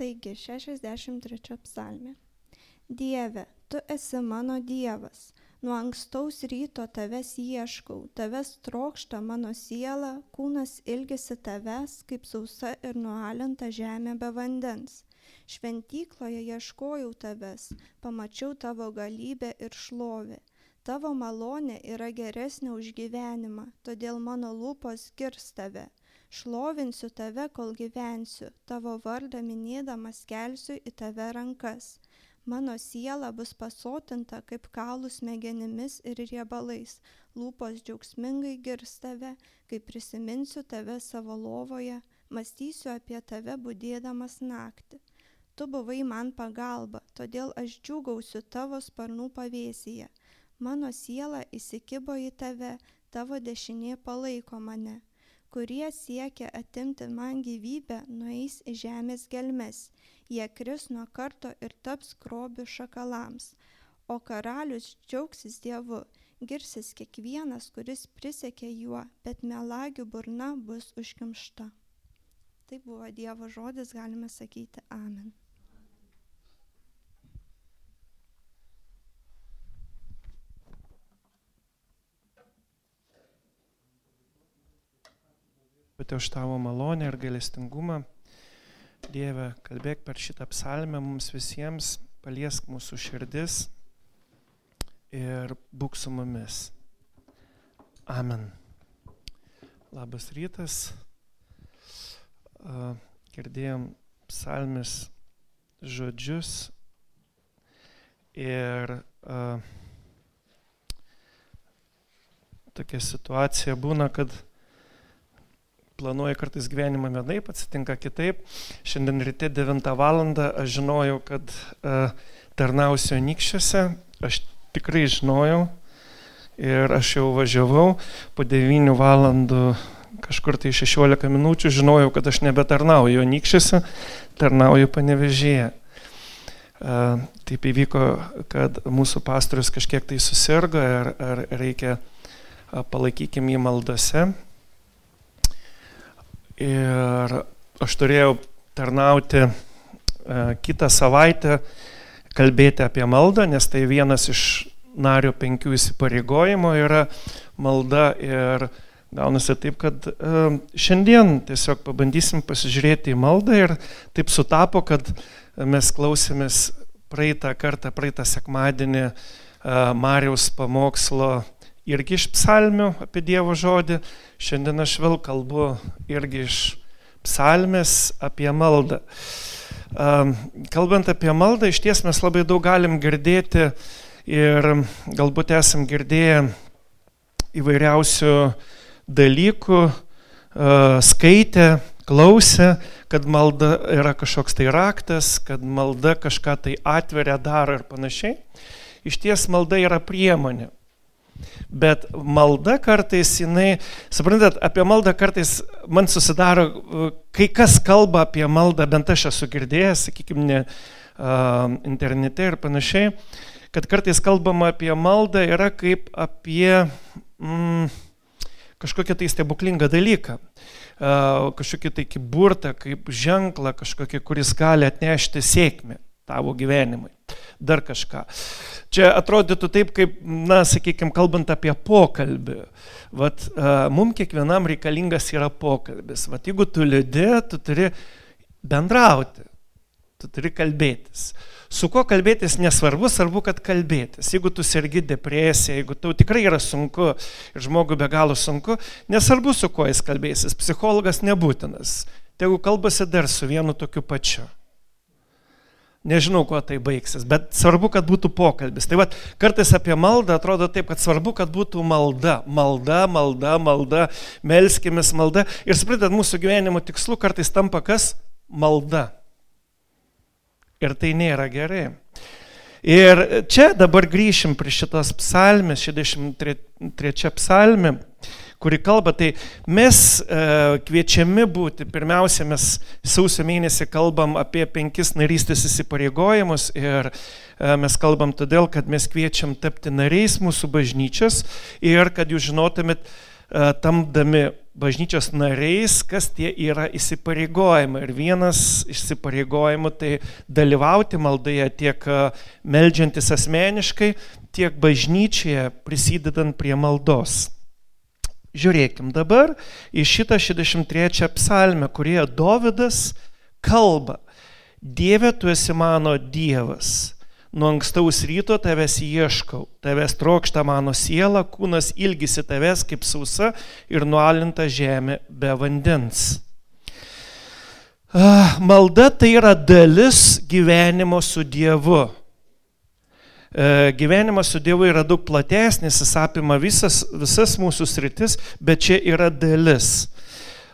Taigi, 63 psalmė. Dieve, tu esi mano Dievas, nuo ankstaus ryto tavęs ieškau, tavęs trokšta mano siela, kūnas ilgisi tavęs, kaip sausa ir nualinta žemė be vandens. Šventykloje ieškojau tavęs, pamačiau tavo galybę ir šlovę. Tavo malonė yra geresnė už gyvenimą, todėl mano lūpos girs tave šlovinsiu tave, kol gyvensiu, tavo vardą minėdamas kelsiu į tave rankas. Mano siela bus pasotinta kaip kaulų smegenimis ir riebalais, lūpos džiaugsmingai girs tave, kai prisiminsiu tave savo lovoje, mąstysiu apie tave būdėdamas naktį. Tu buvai man pagalba, todėl aš džiūgausiu tavo sparnų pavėsyje. Mano siela įsikibo į tave, tavo dešinė palaiko mane kurie siekia atimti man gyvybę, nueis į žemės gelmes, jie kris nuo karto ir taps grobių šakalams. O karalius džiaugsis Dievu, girsis kiekvienas, kuris prisiekė juo, bet melagių burna bus užkimšta. Tai buvo Dievo žodis, galime sakyti Amen. Bet už tavo malonę ir gailestingumą, Dieve, kalbėk per šitą psalmę mums visiems, paliesk mūsų širdis ir būk su mumis. Amen. Labas rytas. Girdėjom psalmis žodžius ir tokia situacija būna, kad planuoja kartais gyvenimą vienaip, atsitinka kitaip. Šiandien ryte 9 val. aš žinojau, kad uh, tarnausiu Nikščiuose, aš tikrai žinojau ir aš jau važiavau po 9 valandų kažkur tai 16 minučių žinojau, kad aš nebetarnauju Nikščiuose, tarnauju panevežėje. Uh, taip įvyko, kad mūsų pastorius kažkiek tai susirgo ir, ir reikia uh, palaikykim jį maldose. Ir aš turėjau tarnauti e, kitą savaitę, kalbėti apie maldą, nes tai vienas iš nario penkių įsipareigojimų yra malda ir gaunasi taip, kad e, šiandien tiesiog pabandysim pasižiūrėti į maldą ir taip sutapo, kad mes klausėmės praeitą kartą, praeitą sekmadienį e, Marijos pamokslo irgi iš psalmių apie Dievo žodį. Šiandien aš vėl kalbu irgi iš psalmės apie maldą. Kalbant apie maldą, iš ties mes labai daug galim girdėti ir galbūt esam girdėję įvairiausių dalykų, skaitę, klausę, kad malda yra kažkoks tai raktas, kad malda kažką tai atveria, daro ir panašiai. Iš ties malda yra priemonė. Bet malda kartais, jinai, suprantat, apie maldą kartais man susidaro, kai kas kalba apie maldą, bent aš esu girdėjęs, sakykime, ne, uh, internete ir panašiai, kad kartais kalbama apie maldą yra kaip apie mm, kažkokią tai stebuklingą dalyką, uh, kažkokį tai kaip burtą, kaip ženklą, kažkokį, kuris gali atnešti sėkmę tavo gyvenimui, dar kažką. Čia atrodytų taip, kaip, na, sakykime, kalbant apie pokalbį. Vat, mums kiekvienam reikalingas yra pokalbis. Vat, jeigu tu liūdė, tu turi bendrauti, tu turi kalbėtis. Su kuo kalbėtis nesvarbu, svarbu, kad kalbėtis. Jeigu tu sergi depresiją, jeigu tau tikrai yra sunku ir žmogui be galo sunku, nesvarbu, su kuo jis kalbėsis. Psichologas nebūtinas. Tegu kalbasi dar su vienu tokiu pačiu. Nežinau, kuo tai baigsis, bet svarbu, kad būtų pokalbis. Tai vad, kartais apie maldą atrodo taip, kad svarbu, kad būtų malda. Malda, malda, malda, melskimės malda. Ir suprantat, mūsų gyvenimo tikslu kartais tampa kas? Malda. Ir tai nėra gerai. Ir čia dabar grįšim prie šitos psalmės, 63 psalmė kuri kalba, tai mes e, kviečiami būti, pirmiausia, mes sausio mėnesį kalbam apie penkis narystės įsipareigojimus ir e, mes kalbam todėl, kad mes kviečiam tapti nariais mūsų bažnyčios ir kad jūs žinotumėt, tamdami bažnyčios nariais, kas tie yra įsipareigojimai. Ir vienas įsipareigojimų tai dalyvauti maldoje tiek e, melžiantis asmeniškai, tiek bažnyčioje prisidedant prie maldos. Žiūrėkim dabar į šitą 63 psalmę, kurioje Dovydas kalba, Dieve tu esi mano Dievas Nuo ankstaus ryto tavęs ieškau, tavęs trokšta mano siela, kūnas ilgisi tavęs kaip sausa ir nualinta žemė be vandens. Ah, malda tai yra dalis gyvenimo su Dievu. E, gyvenimas su Dievu yra daug platesnis, jis apima visas, visas mūsų sritis, bet čia yra dalis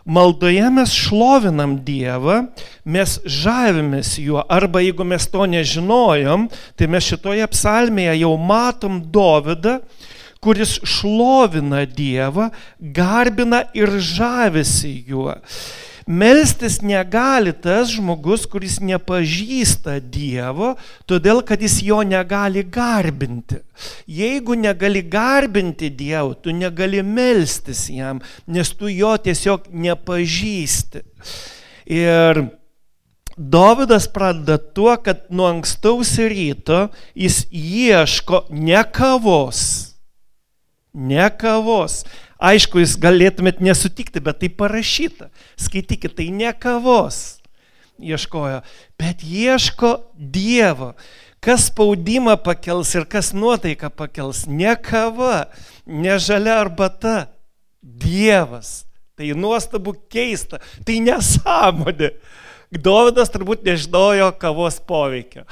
maldoje mes šlovinam Dievą, mes žavimės juo, arba jeigu mes to nežinojom, tai mes šitoje psalmėje jau matom Dovydą, kuris šlovina Dievą, garbina ir žavisi juo. Melstis negali tas žmogus, kuris nepažįsta Dievo, todėl kad jis jo negali garbinti. Jeigu negali garbinti Dievo, tu negali melstis jam, nes tu jo tiesiog nepažįsti. Ir Dovydas pradeda tuo, kad nuo ankstaus ryto jis ieško ne kavos, ne kavos, Aišku, jūs galėtumėt nesutikti, bet tai parašyta. Skaitykit, tai ne kavos ieškojo, bet ieško Dievo. Kas spaudimą pakels ir kas nuotaiką pakels. Ne kava, ne žalia arbata. Dievas. Tai nuostabu keista. Tai nesąmonė. Dovydas turbūt nežinojo kavos poveikio.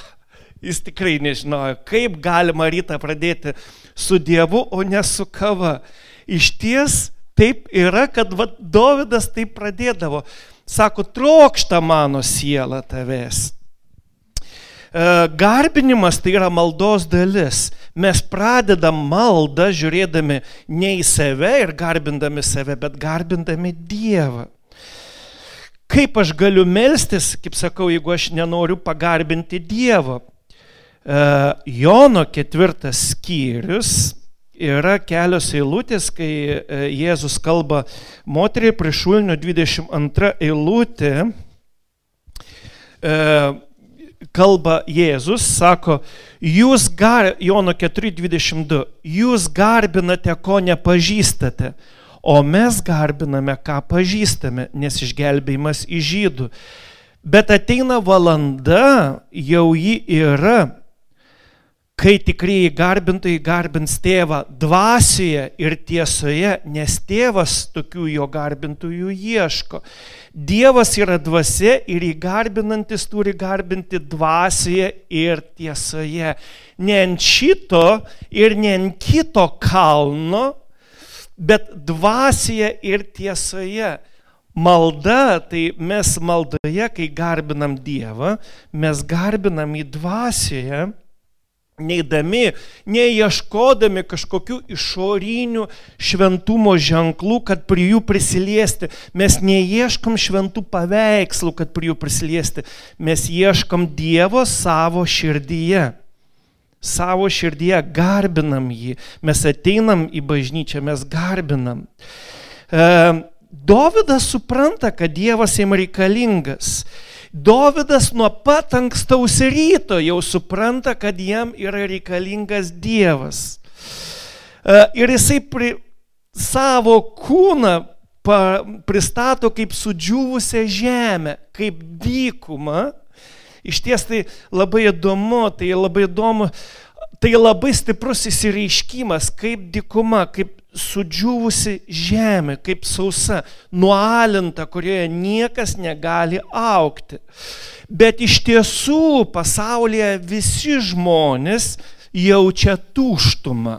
Jis tikrai nežinojo, kaip galima rytą pradėti su Dievu, o ne su kava iš ties taip yra, kad va, Dovydas taip pradėdavo. Sako, trokšta mano siela tavęs. E, garbinimas tai yra maldos dalis. Mes pradedam maldą žiūrėdami ne į save ir garbindami save, bet garbindami Dievą. Kaip aš galiu melstis, kaip sakau, jeigu aš nenoriu pagarbinti Dievo? E, Jono ketvirtas skyrius, yra kelios eilutės, kai e, Jėzus kalba moteriai priešulnio 22 eilutė, e, kalba Jėzus, sako, jūs gar, Jono 4.22, jūs garbinate, ko nepažįstate, o mes garbiname, ką pažįstame, nes išgelbėjimas į žydų. Bet ateina valanda, jau ji yra, kai tikrieji garbintojai garbins tėvą dvasioje ir tiesoje, nes tėvas tokių jo garbintojų ieško. Dievas yra dvasia ir įgarbinantis turi garbinti dvasioje ir tiesoje. Ne ant šito ir ne ant kito kalno, bet dvasioje ir tiesoje. Malda, tai mes maldoje, kai garbinam Dievą, mes garbinam į dvasioje neįdami, neieškodami kažkokių išorinių šventumo ženklų, kad prie jų prisiliesti. Mes neieškom šventų paveikslų, kad prie jų prisiliesti. Mes ieškom Dievo savo širdyje. Savo širdyje garbinam jį. Mes ateinam į bažnyčią, mes garbinam. E, Dovydas supranta, kad Dievas jam reikalingas. Dovydas nuo pat ankstaus ryto jau supranta, kad jam yra reikalingas Dievas. E, ir jisai pri, savo kūną pa, pristato kaip sudžiūvusią žemę, kaip dykumą. Iš ties tai labai įdomu, tai labai įdomu, tai labai stiprus įsireiškimas, kaip dykuma, kaip sudžiūvusi žemė, kaip sausa, nualinta, kurioje niekas negali aukti. Bet iš tiesų pasaulyje visi žmonės jaučia tuštumą.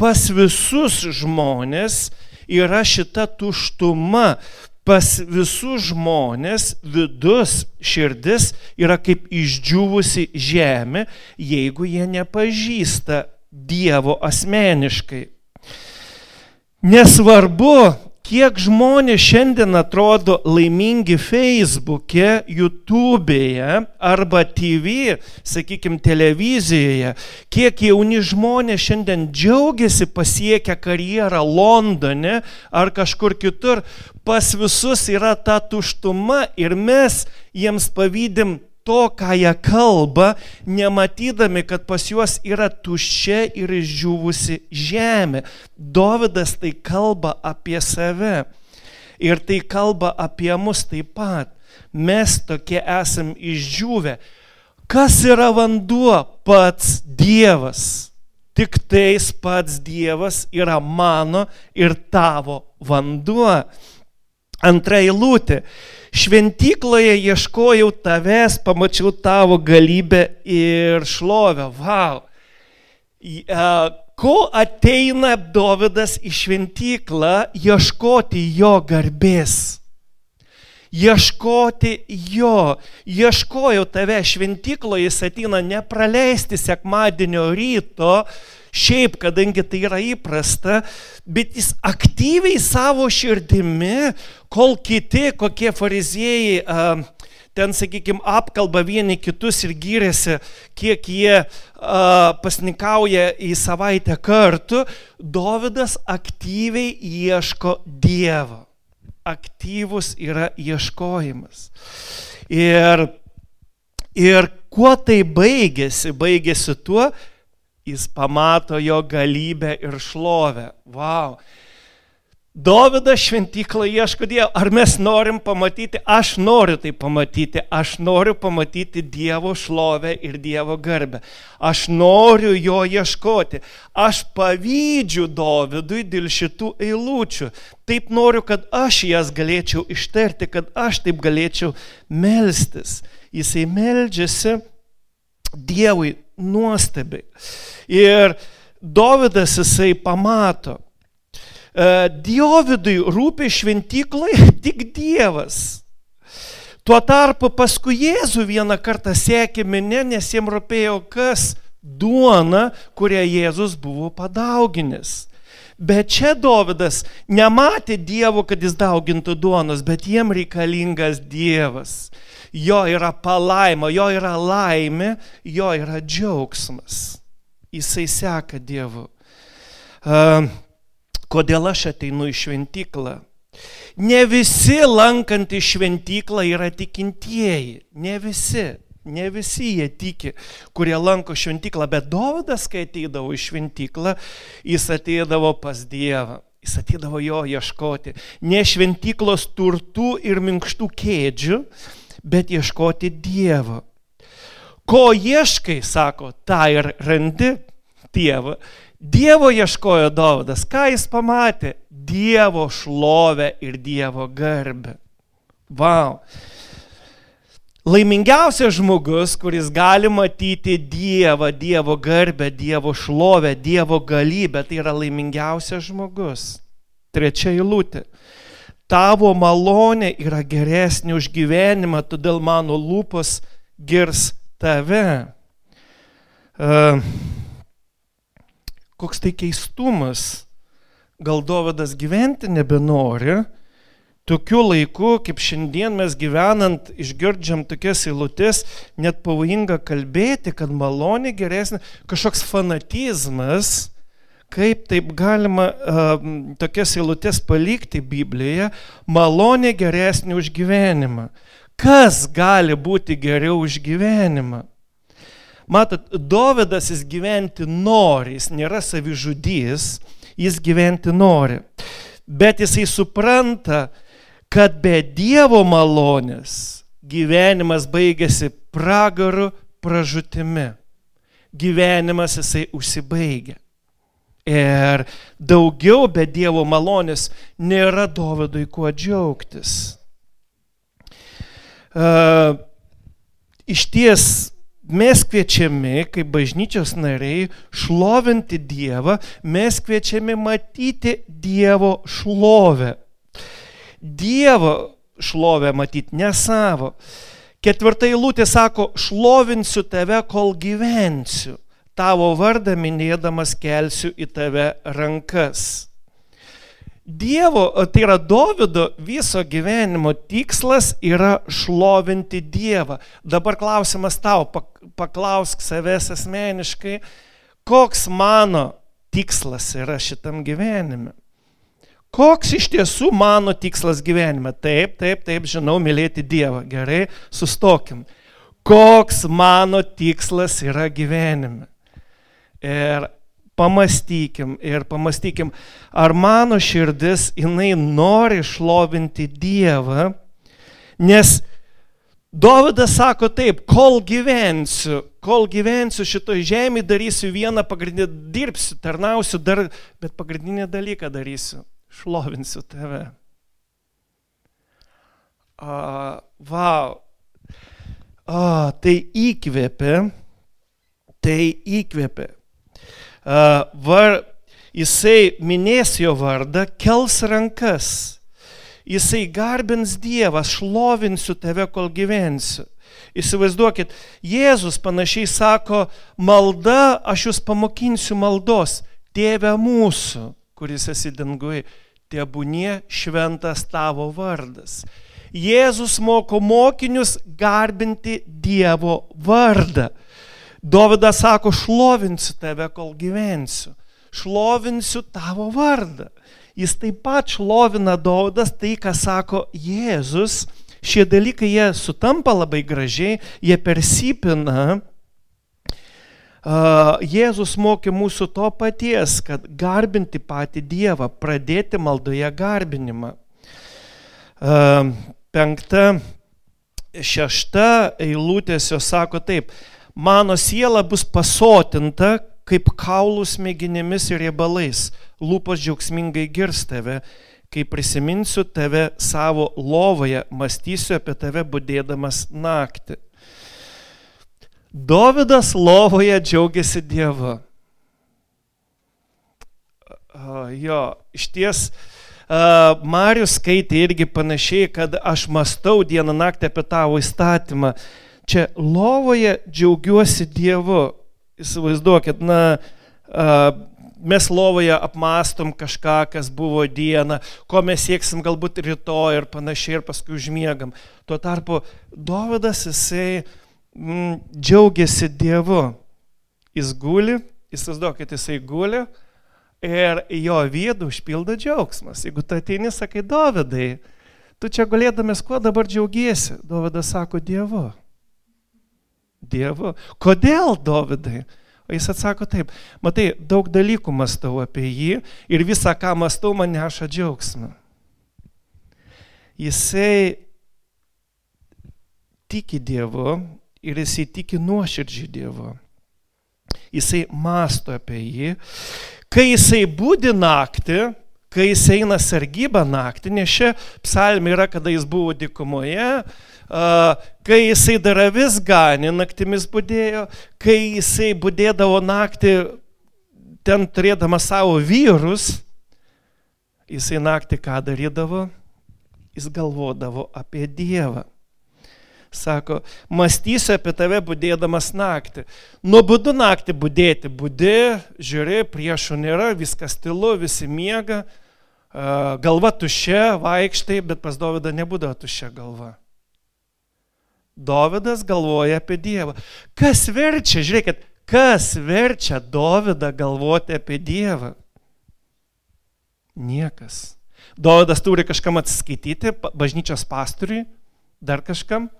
Pas visus žmonės yra šita tuštuma. Pas visus žmonės vidus, širdis yra kaip išdžiūvusi žemė, jeigu jie nepažįsta Dievo asmeniškai. Nesvarbu, kiek žmonės šiandien atrodo laimingi Facebook'e, YouTube'e arba TV, sakykime, televizijoje, kiek jauni žmonės šiandien džiaugiasi pasiekę karjerą Londone ar kažkur kitur, pas visus yra ta tuštuma ir mes jiems pavydim to, ką jie kalba, nematydami, kad pas juos yra tuščia ir išdžiūvusi žemė. Dovydas tai kalba apie save. Ir tai kalba apie mus taip pat. Mes tokie esam išdžiūvę. Kas yra vanduo? Pats Dievas. Tik tais pats Dievas yra mano ir tavo vanduo. Antra eilutė. Šventykloje ieškojau tavęs, pamačiau tavo galybę ir šlovę. Wow. Ko ateina Dovydas į šventyklą ieškoti jo garbės? Ieškoti jo, ieškojau tave šventykloje, jis ateina nepraleisti sekmadienio ryto, šiaip, kadangi tai yra įprasta, bet jis aktyviai savo širdimi, kol kiti, kokie fariziejai, ten, sakykime, apkalba vieni kitus ir gyrėsi, kiek jie uh, pasnikauja į savaitę kartu, Dovydas aktyviai ieško Dievo. Aktyvus yra ieškojimas. Ir, ir kuo tai baigėsi? Baigėsi tuo, jis pamato jo galybę ir šlovę. Wow. Dovydas šventyklą ieško Dievo. Ar mes norim pamatyti? Aš noriu tai pamatyti. Aš noriu pamatyti Dievo šlovę ir Dievo garbę. Aš noriu jo ieškoti. Aš pavydžiu Dovydui dėl šitų eilučių. Taip noriu, kad aš jas galėčiau ištarti, kad aš taip galėčiau melstis. Jisai meldžiasi Dievui nuostabiai. Ir Dovydas jisai pamato. E, Diovidui rūpi šventyklai tik Dievas. Tuo tarpu paskui Jėzų vieną kartą sekė minė, nes jiems rūpėjo kas duona, kurią Jėzus buvo padauginis. Bet čia Dovydas nematė Dievo, kad jis daugintų duonos, bet jiem reikalingas Dievas jo yra palaima, jo yra laimė, jo yra džiaugsmas. Jisai seka Dievu. Kodėl aš ateinu į šventyklą? Ne visi lankantys šventyklą yra tikintieji, ne visi. Ne visi jie tiki, kurie lanko šventyklą, bet Dovydas, kai ateidavo į šventyklą, jis ateidavo pas Dievą. Jis ateidavo jo ieškoti. Ne šventyklos turtų ir minkštų kėdžių, bet ieškoti Dievo. Ko ieškai, sako, tą ir randi Dievą. Dievo ieškojo Dovydas. Ką jis pamatė? Dievo šlovę ir Dievo garbę. Wow. Laimingiausias žmogus, kuris gali matyti Dievą, Dievo garbę, Dievo šlovę, Dievo galybę, tai yra laimingiausias žmogus. Trečia eilutė tavo malonė yra geresnė už gyvenimą, todėl mano lūpos girs tave. Uh, koks tai keistumas. Gal Dovydas gyventi nebenori, tokiu laiku, kaip šiandien mes gyvenant, išgirdžiam tokias eilutes, net pavojinga kalbėti, kad malonė geresnė, kažkoks fanatizmas, Kaip taip galima uh, tokias eilutes palikti Biblijoje, malonė geresnė už gyvenimą. Kas gali būti geriau už gyvenimą? Matot, Dovydas jis gyventi nori, jis nėra savižudys, jis gyventi nori. Bet jisai supranta, kad be Dievo malonės gyvenimas baigėsi pragaru pražutimi. Gyvenimas jisai užsibaigia. Ir daugiau be Dievo malonės nėra Dovydui kuo džiaugtis. Uh, iš ties mes kviečiami, kaip bažnyčios nariai, šlovinti Dievą, mes kviečiami matyti Dievo šlovę. Dievo šlovę matyti, ne savo. Ketvirta eilutė sako, šlovinsiu tave, kol gyvensiu tavo vardą minėdamas kelsiu į tave rankas. Dievo, tai yra Davido viso gyvenimo tikslas yra šlovinti Dievą. Dabar klausimas tau, paklausk savęs asmeniškai, koks mano tikslas yra šitam gyvenime. Koks iš tiesų mano tikslas gyvenime? Taip, taip, taip, žinau, mylėti Dievą. Gerai, sustokim. Koks mano tikslas yra gyvenime? Ir pamastykim, ir pamastykim, ar mano širdis, jinai nori šlovinti Dievą, nes Dovydas sako taip, kol gyvensiu, kol gyvensiu šitoj žemėje, darysiu vieną pagrindinį, dirbsiu, tarnausiu, dar, bet pagrindinį dalyką darysiu šlovinsiu tave. A, wow. A, tai įkvėpė, tai įkvėpė. A, var, jisai minės jo vardą, kels rankas. Jisai garbins Dievą, šlovinsiu tave, kol gyvensiu. Įsivaizduokit, Jėzus panašiai sako, malda, aš jūs pamokinsiu maldos, tėve mūsų kuris esi danguje, tebūnie šventas tavo vardas. Jėzus moko mokinius garbinti Dievo vardą. Dovydas sako, šlovinsiu tave, kol gyvensiu. Šlovinsiu tavo vardą. Jis taip pat šlovina Dovydas tai, ką sako Jėzus. Šie dalykai jie sutampa labai gražiai, jie persipina Jėzus mokė mūsų to paties, kad garbinti patį Dievą, pradėti maldoje garbinimą. Penkta, šešta eilutės jos sako taip, mano siela bus pasotinta kaip kaulų smegenimis ir riebalais, lūpos džiaugsmingai girs tave, kai prisiminsiu tave savo lovoje, mąstysiu apie tave būdėdamas naktį. Dovydas lovoje džiaugiasi Dievu. Jo, iš ties, Marius skaitė irgi panašiai, kad aš mastau dieną naktį apie tavo įstatymą. Čia lovoje džiaugiuosi Dievu. Įsivaizduokit, na, mes lovoje apmastom kažką, kas buvo diena, ko mes sieksim galbūt rytoj ir panašiai ir paskui užmiegam. Tuo tarpu Dovydas jisai mm, džiaugiasi Dievu. Jis guli, įsivaizduokit, jisai guli ir jo vidų užpildo džiaugsmas. Jeigu tu ateini, sakai, Dovydai, tu čia galėdamas kuo dabar džiaugiesi? Dovydas sako, Dievu. Dievu. Kodėl, Dovydai? O jis atsako taip, matai, daug dalykų mastau apie jį ir visą, ką mastau, man neša džiaugsmą. Jisai tiki Dievu ir jisai tiki nuoširdžiai Dievu. Jisai masto apie jį. Kai jisai būdi naktį, kai jis eina sargybą naktį, nes čia psalmė yra, kada jis buvo dikumoje, kai jisai dar vis ganė, naktimis būdėjo, kai jisai būdėdavo naktį ten turėdamas savo vyrus, jisai naktį ką darydavo? Jis galvodavo apie Dievą sako, mąstysiu apie tave būdėdamas naktį. Nuobodu naktį būdėti, būdė, žiūri, priešų nėra, viskas tylu, visi miega, galva tuščia, vaikštai, bet pas Dovydą nebūdavo tuščia galva. Dovydas galvoja apie Dievą. Kas verčia, žiūrėkit, kas verčia Dovydą galvoti apie Dievą? Niekas. Dovydas turi kažkam atsiskaityti, bažnyčios pastoriui, dar kažkam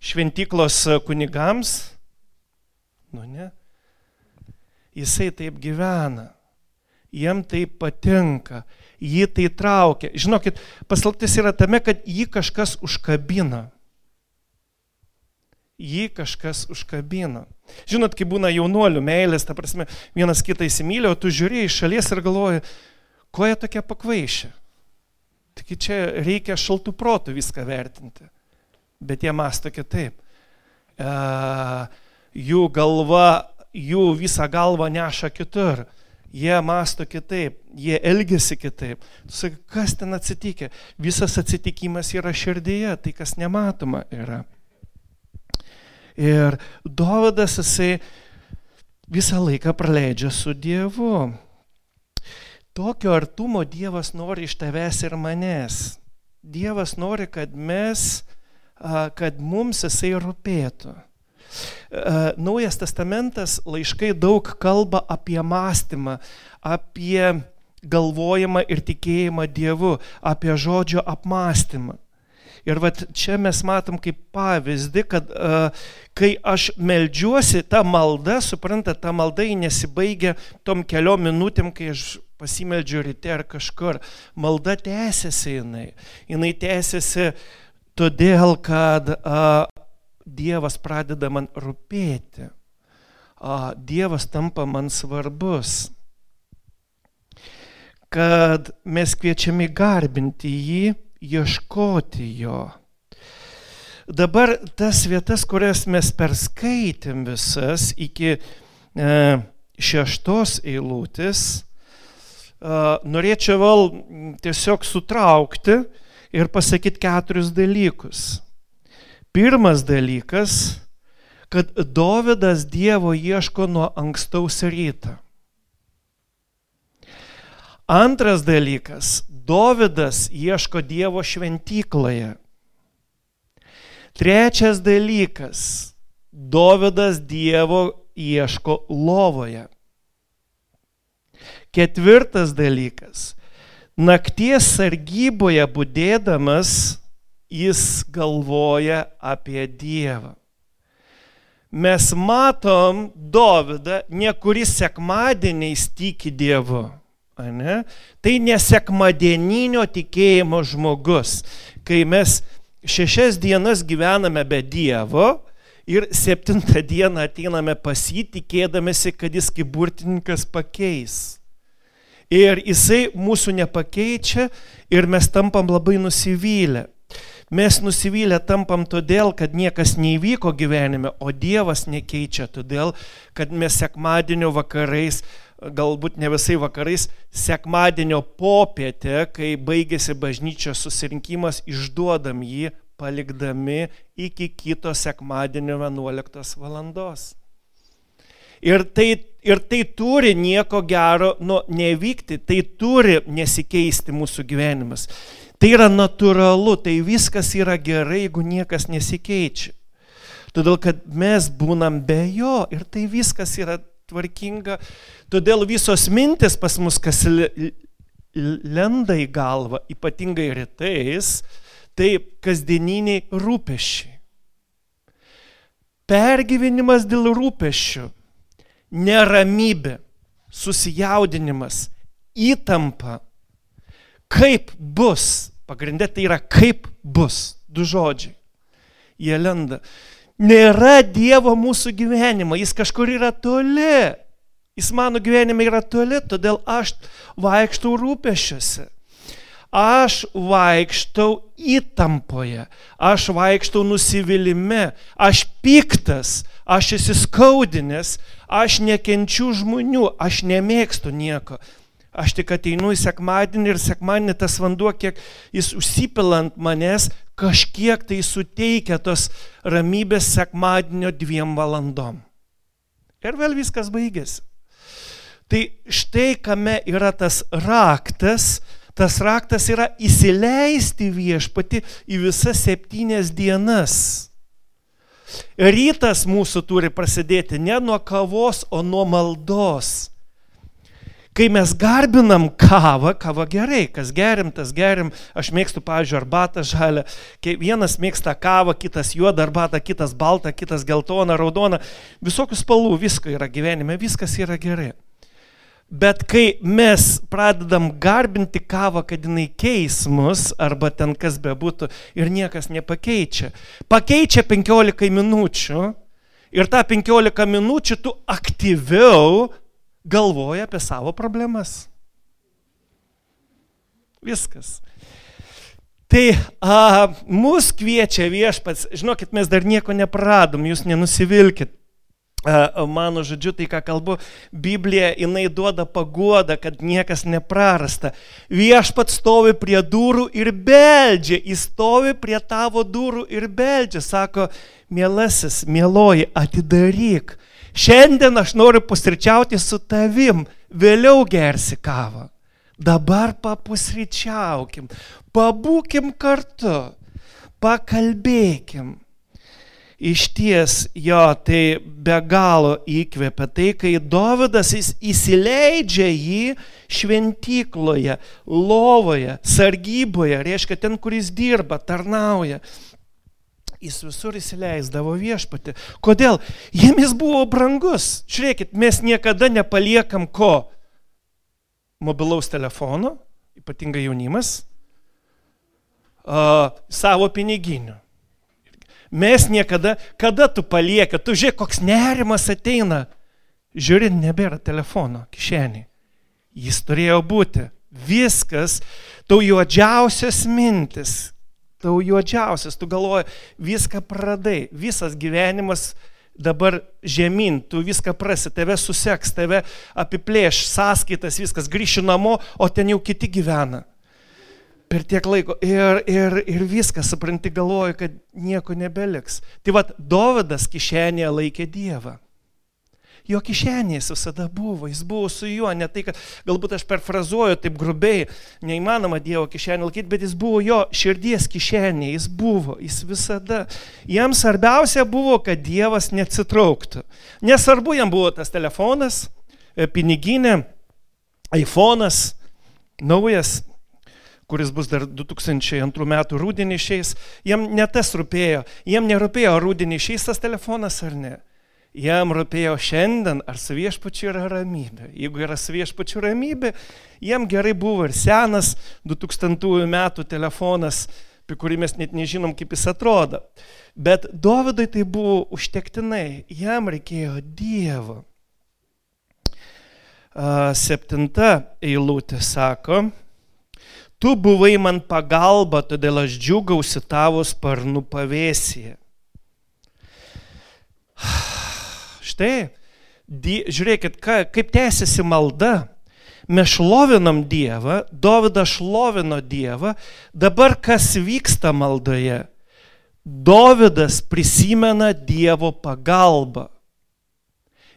šventyklos kunigams? Nu ne. Jisai taip gyvena. Jiem tai patinka. Jį tai traukia. Žinokit, paslaptis yra tame, kad jį kažkas užkabina. Jį kažkas užkabina. Žinot, kai būna jaunuolių meilės, ta prasme, vienas kitą įsimylė, o tu žiūri iš šalies ir galvoji, ko jie tokie pakvaišę. Tik čia reikia šaltų protų viską vertinti bet jie masto kitaip. E, jų galva, jų visą galvą neša kitur. Jie masto kitaip, jie elgesi kitaip. Tu sakai, kas ten atsitikė? Visas atsitikimas yra širdyje, tai kas nematoma yra. Ir Dovydas jisai visą laiką praleidžia su Dievu. tokio artumo Dievas nori iš tavęs ir manęs. Dievas nori, kad mes, kad mums jisai rūpėtų. Naujas testamentas laiškai daug kalba apie mąstymą, apie galvojimą ir tikėjimą Dievu, apie žodžio apmąstymą. Ir vat čia mes matom kaip pavyzdį, kad uh, kai aš melžiuosi, ta malda, suprantate, ta malda nesibaigia tom keliom minutėm, kai aš pasimeldžiu ryte ar kažkur. Malda tęsiasi jinai. Jinai tęsiasi todėl, kad a, Dievas pradeda man rūpėti. A, Dievas tampa man svarbus. Kad mes kviečiami garbinti jį, ieškoti jo. Dabar tas vietas, kurias mes perskaitėm visas iki e, šeštos eilutės, norėčiau vėl tiesiog sutraukti ir pasakyti keturis dalykus. Pirmas dalykas, kad Dovydas Dievo ieško nuo ankstaus ryto. Antras dalykas, Dovydas ieško Dievo šventykloje. Trečias dalykas, Dovydas Dievo ieško lovoje. Ketvirtas dalykas. Nakties sargyboje būdėdamas jis galvoja apie Dievą. Mes matom Dovydą, ne kuris sekmadieniais tiki Dievu. Ane? Tai nesekmadieninio tikėjimo žmogus. Kai mes šešias dienas gyvename be Dievo ir septintą dieną ateiname pasitikėdamėsi, kad jis kaip burtininkas pakeis. Ir jisai mūsų nepakeičia ir mes tampam labai nusivylę. Mes nusivylę tampam todėl, kad niekas neįvyko gyvenime, o Dievas nekeičia todėl, kad mes sekmadienio vakarais, galbūt ne visai vakarais, sekmadienio popietę, kai baigėsi bažnyčios susirinkimas, išduodam jį, palikdami iki kito sekmadienio 11 valandos. Ir tai, ir tai turi nieko gero nu, nevykti, tai turi nesikeisti mūsų gyvenimas. Tai yra natūralu, tai viskas yra gerai, jeigu niekas nesikeičia. Todėl, kad mes būnam be jo ir tai viskas yra tvarkinga. Todėl visos mintis pas mus, kas lenda į galvą, ypatingai rytais, tai kasdieniniai rūpešiai. Pergyvenimas dėl rūpešių neramybė, susijaudinimas, įtampa. Kaip bus? Pagrindė tai yra kaip bus. Du žodžiai. Jie lenda. Nėra Dievo mūsų gyvenimo, jis kažkur yra toli. Jis mano gyvenime yra toli, todėl aš vaikštau rūpešiuose. Aš vaikštau įtampoje, aš vaikštau nusivylimė, aš piktas, aš įsiskaudinęs, aš nekenčiu žmonių, aš nemėgstu nieko. Aš tik ateinu į sekmadienį ir sekmadienį tas vanduo, kiek jis užsipilant manęs, kažkiek tai suteikia tos ramybės sekmadienio dviem valandom. Ir vėl viskas baigėsi. Tai štai kame yra tas raktas, tas raktas yra įsileisti viešpati į visas septynias dienas. Rytas mūsų turi prasidėti ne nuo kavos, o nuo maldos. Kai mes garbinam kavą, kava gerai, kas gerim, tas gerim, aš mėgstu, pavyzdžiui, arbatą žalę, vienas mėgsta kavą, kitas juodą arbatą, kitas baltą, kitas geltoną, raudoną, visokių spalvų, visko yra gyvenime, viskas yra gerai. Bet kai mes pradedam garbinti kavą, kad jinai keis mus, arba ten kas bebūtų, ir niekas nepakeičia, pakeičia 15 minučių ir tą 15 minučių tu aktyviau galvoji apie savo problemas. Viskas. Tai a, mus kviečia viešpats, žinokit, mes dar nieko nepradom, jūs nenusivilkit mano žodžiu, tai ką kalbu, Biblija, jinai duoda paguodą, kad niekas neprarasta. Viešpat stovi prie durų ir beldžia, jis stovi prie tavo durų ir beldžia, sako, mielasis, mieloji, atidaryk. Šiandien aš noriu pusryčiauti su tavim, vėliau gersi kavą. dabar papusryčiaukim, pabūkim kartu, pakalbėkim. Iš ties jo tai be galo įkvėpia tai, kai Dovydas įsileidžia jį šventykloje, lovoje, sargyboje, reiškia ten, kur jis dirba, tarnauja. Jis visur įsileisdavo viešpatį. Kodėl? Jiem jis buvo brangus. Žiūrėkit, mes niekada nepaliekam ko? Mobilaus telefono, ypatingai jaunimas, uh, savo piniginių Mes niekada, kada tu palieka, tu žiūrėk, koks nerimas ateina. Žiūri, nebėra telefono kišenį. Jis turėjo būti. Viskas, tau juodžiausias mintis, tau juodžiausias, tu galvoji, viską pradai, visas gyvenimas dabar žemyn, tu viską prasi, tave suseks, tave apiplėš, sąskaitas, viskas, grįši namo, o ten jau kiti gyvena per tiek laiko ir, ir, ir viskas, supranti, galvoju, kad nieko nebeliks. Tai vad, Dovydas kišenėje laikė Dievą. Jo kišenės visada buvo, jis buvo su juo, ne tai, kad galbūt aš perfrazuoju taip grubiai, neįmanoma Dievo kišenį laikyti, bet jis buvo jo širdies kišenė, jis buvo, jis visada. Jam svarbiausia buvo, kad Dievas neatsitrauktų. Nesvarbu, jam buvo tas telefonas, e, piniginė, iPhone'as, naujas, kuris bus dar 2002 metų rūdienį išeis, jiem ne tas rūpėjo, jiem nerūpėjo rūdienį išeis tas telefonas ar ne. Jam rūpėjo šiandien, ar su viešpačiu yra ramybė. Jeigu yra su viešpačiu ramybė, jiem gerai buvo ir senas 2000 metų telefonas, apie kurį mes net nežinom, kaip jis atrodo. Bet Dovydui tai buvo užtektinai, jam reikėjo Dievo. Septinta eilutė sako, Tu buvai man pagalba, todėl aš džiugausi tavo sparnų pavėsyje. Štai, die, žiūrėkit, ka, kaip tęsiasi malda. Mes šlovinam Dievą, Dovydas šlovino Dievą, dabar kas vyksta maldoje? Dovydas prisimena Dievo pagalbą.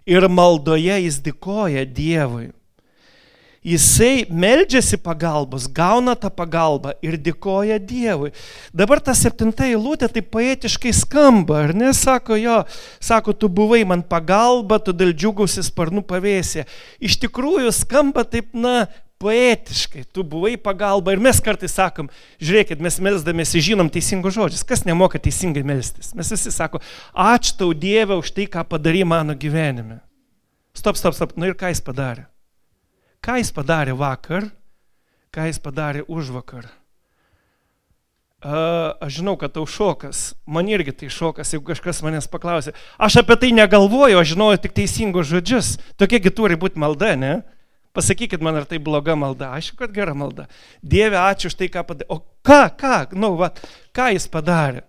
Ir maldoje jis dėkoja Dievui jisai meldžiasi pagalbos, gauna tą pagalbą ir dėkoja Dievui. Dabar ta septinta eilutė taip poetiškai skamba, ar ne? Sako jo, sako, tu buvai man pagalba, todėl džiugusi sparnų pavėsė. Iš tikrųjų skamba taip, na, poetiškai, tu buvai pagalba ir mes kartais sakom, žiūrėkit, mes melsdamėsi žinom teisingus žodžius, kas nemoka teisingai melstis. Mes visi sako, ačiū tau Dieve už tai, ką padarai mano gyvenime. Stop, stop, stop, nu ir ką jis padarė? Ką jis padarė vakar, ką jis padarė už vakar. Uh, aš žinau, kad tau šokas, man irgi tai šokas, jeigu kažkas manęs paklausė. Aš apie tai negalvoju, aš žinojau tik teisingus žodžius. Tokiegi turi būti malda, ne? Pasakykit man, ar tai bloga malda. Aišku, kad gera malda. Dieve, ačiū už tai, ką padarė. O ką, ką, nu, va, ką jis padarė?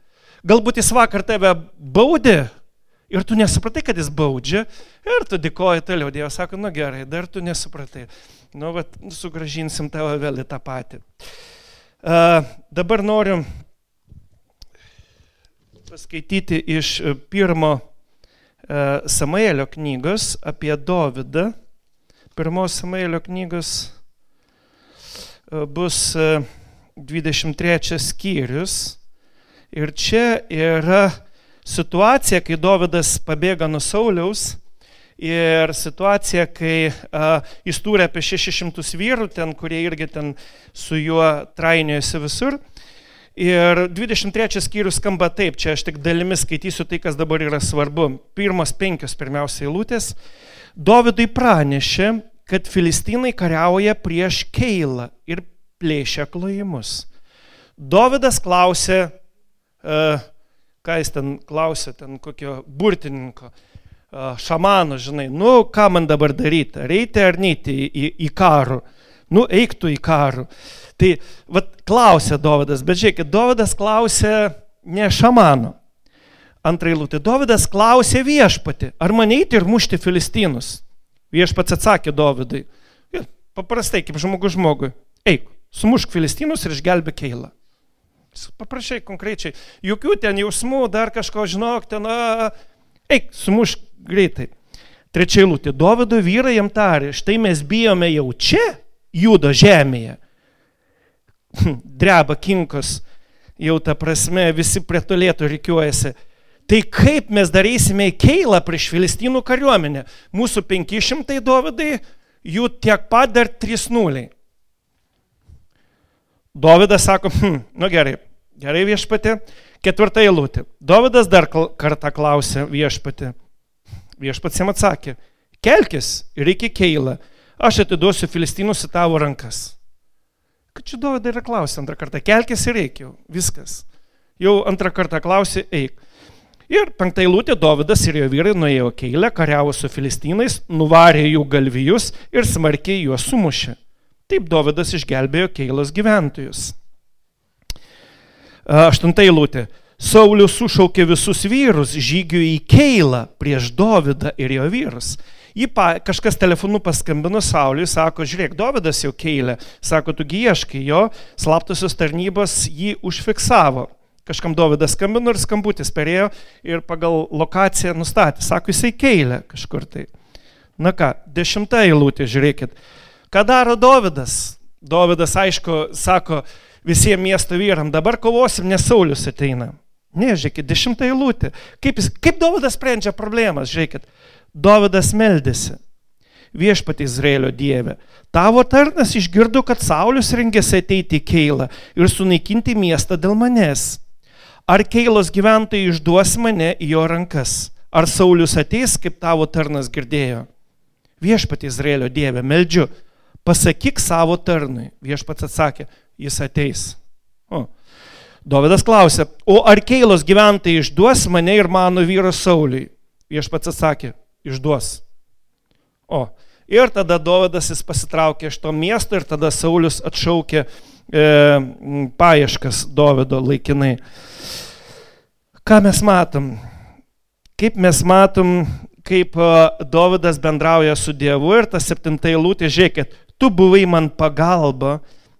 Galbūt jis vakar tave baudė, Ir tu nesupratai, kad jis baudžia. Ir tu dėkoji toliau. Dievas sako, nu gerai, dar tu nesupratai. Nu, bet sugražinsim tavo vėl į tą patį. Uh, dabar noriu paskaityti iš pirmo uh, Samuelio knygos apie Dovydą. Pirmos Samuelio knygos uh, bus uh, 23 skyrius. Ir čia yra situacija, kai Dovydas pabėga nuo Sauliaus ir situacija, kai a, jis turi apie 600 vyrų ten, kurie irgi ten su juo trainėjasi visur. Ir 23 skyrius skamba taip, čia aš tik dalimis skaitysiu tai, kas dabar yra svarbu. Pirmos penkios pirmiausia eilutės. Dovydui pranešė, kad filistinai kariauja prieš Keilą ir plėšia klojimus. Dovydas klausė, uh, ką jis ten klausė, ten kokio burtininko, šamano, žinai, nu ką man dabar daryti, ar eiti ar neiti į, į, į karų, nu eiktų į karų. Tai vad klausė Dovydas, bet žiūrėkit, Dovydas klausė ne šamano. Antra eilutė, Dovydas klausė viešpati, ar man eiti ir mušti filistinus. Viešpats atsakė Dovydui, paprastai kaip žmogus žmogui, eik, sumušk filistinus ir išgelbė keilą. Paprašai konkrečiai, jokių ten jausmų, dar kažko žinok, ten, a, eik, sumušk greitai. Trečia eilutė. Dovido vyrai jam tarė, štai mes bijome jau čia juda žemėje. Dreba kinkos, jau ta prasme visi prie tolėtų reikiuojasi. Tai kaip mes darysime į keilą prieš Filistinų kariuomenę? Mūsų 500 dovydai, jų tiek pat dar 3 nuliai. Dovydas sako, hm, nu gerai, gerai viešpatė, ketvirta eilutė. Dovydas dar kartą klausė viešpatė. Viešpats jam atsakė, kelkis ir iki keilą, aš atiduosiu filistinus į tavo rankas. Kad čia Dovydai yra klausė antrą kartą, kelkis ir eik jau, viskas. Jau antrą kartą klausė, eik. Ir penktą eilutę Dovydas ir jo vyrai nuėjo keilę, kariavo su filistinais, nuvarė jų galvijus ir smarkiai juos sumušė. Taip Dovydas išgelbėjo keilos gyventojus. Aštunta eilutė. Saulius sušaukė visus vyrus žygių į keilą prieš Dovydą ir jo vyrus. Jį pa, kažkas telefonu paskambino Sauliui, sako, žiūrėk, Dovydas jau keilė, sako, tugi ieškai jo, slaptosios tarnybos jį užfiksavo. Kažkam Dovydas skambino ir skambutis perėjo ir pagal lokaciją nustatė, sako, jisai keilė kažkur tai. Na ką, dešimta eilutė, žiūrėkit. Ką daro Dovydas? Dovydas, aišku, sako visiems miesto vyram, dabar kovosim, nes Saulis ateina. Ne, žiūrėkit, dešimta eilutė. Kaip, jis, kaip Dovydas sprendžia problemas, žiūrėkit. Dovydas meldėsi. Viešpatį Izraelio dievę. Tavo tarnas išgirdo, kad Saulis rengėsi ateiti į Keilą ir sunaikinti miestą dėl manęs. Ar Keilos gyventojai išduos mane į jo rankas? Ar Saulis ateis, kaip tavo tarnas girdėjo? Viešpatį Izraelio dievę, meldžiu, pasakyk savo tarnui. Viešpats atsakė, jis ateis. O. Dovydas klausė, o ar Keilos gyventojai išduos mane ir mano vyro Sauliui? Viešpats atsakė, išduos. O, ir tada Dovydas jis pasitraukė iš to miesto ir tada Saulis atšaukė e, paieškas Dovydo laikinai. Ką mes matom? Kaip mes matom, kaip e, Dovydas bendrauja su Dievu ir tas septintai lūtė, žiūrėkit, tu buvai man pagalba,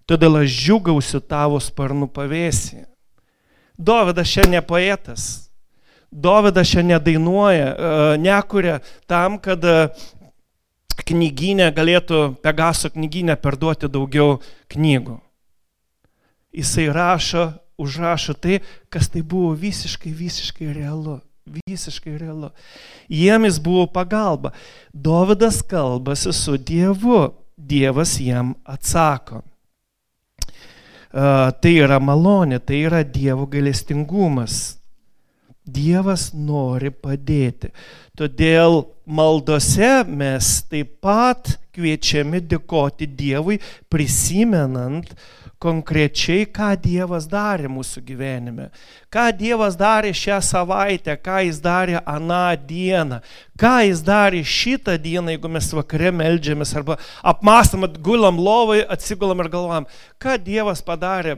todėl aš džiugausiu tavo sparnų pavėsį. Dovydas šiandien poetas, Dovydas šiandien dainuoja, e, nekuria tam, kad e, knyginė galėtų, Pegaso knyginė perduoti daugiau knygų. Jisai rašo, užrašo tai, kas tai buvo visiškai, visiškai realu. Visiškai realu. Jiemis buvo pagalba. Dovydas kalbasi su Dievu. Dievas jam atsako. Uh, tai yra malonė, tai yra Dievo galestingumas. Dievas nori padėti. Todėl maldose mes taip pat kviečiami dėkoti Dievui, prisimenant konkrečiai, ką Dievas darė mūsų gyvenime. Ką Dievas darė šią savaitę, ką Jis darė aną dieną, ką Jis darė šitą dieną, jeigu mes vakare melžiamės arba apmastam, gulam lovai, atsigulam ir galvojam, ką Dievas padarė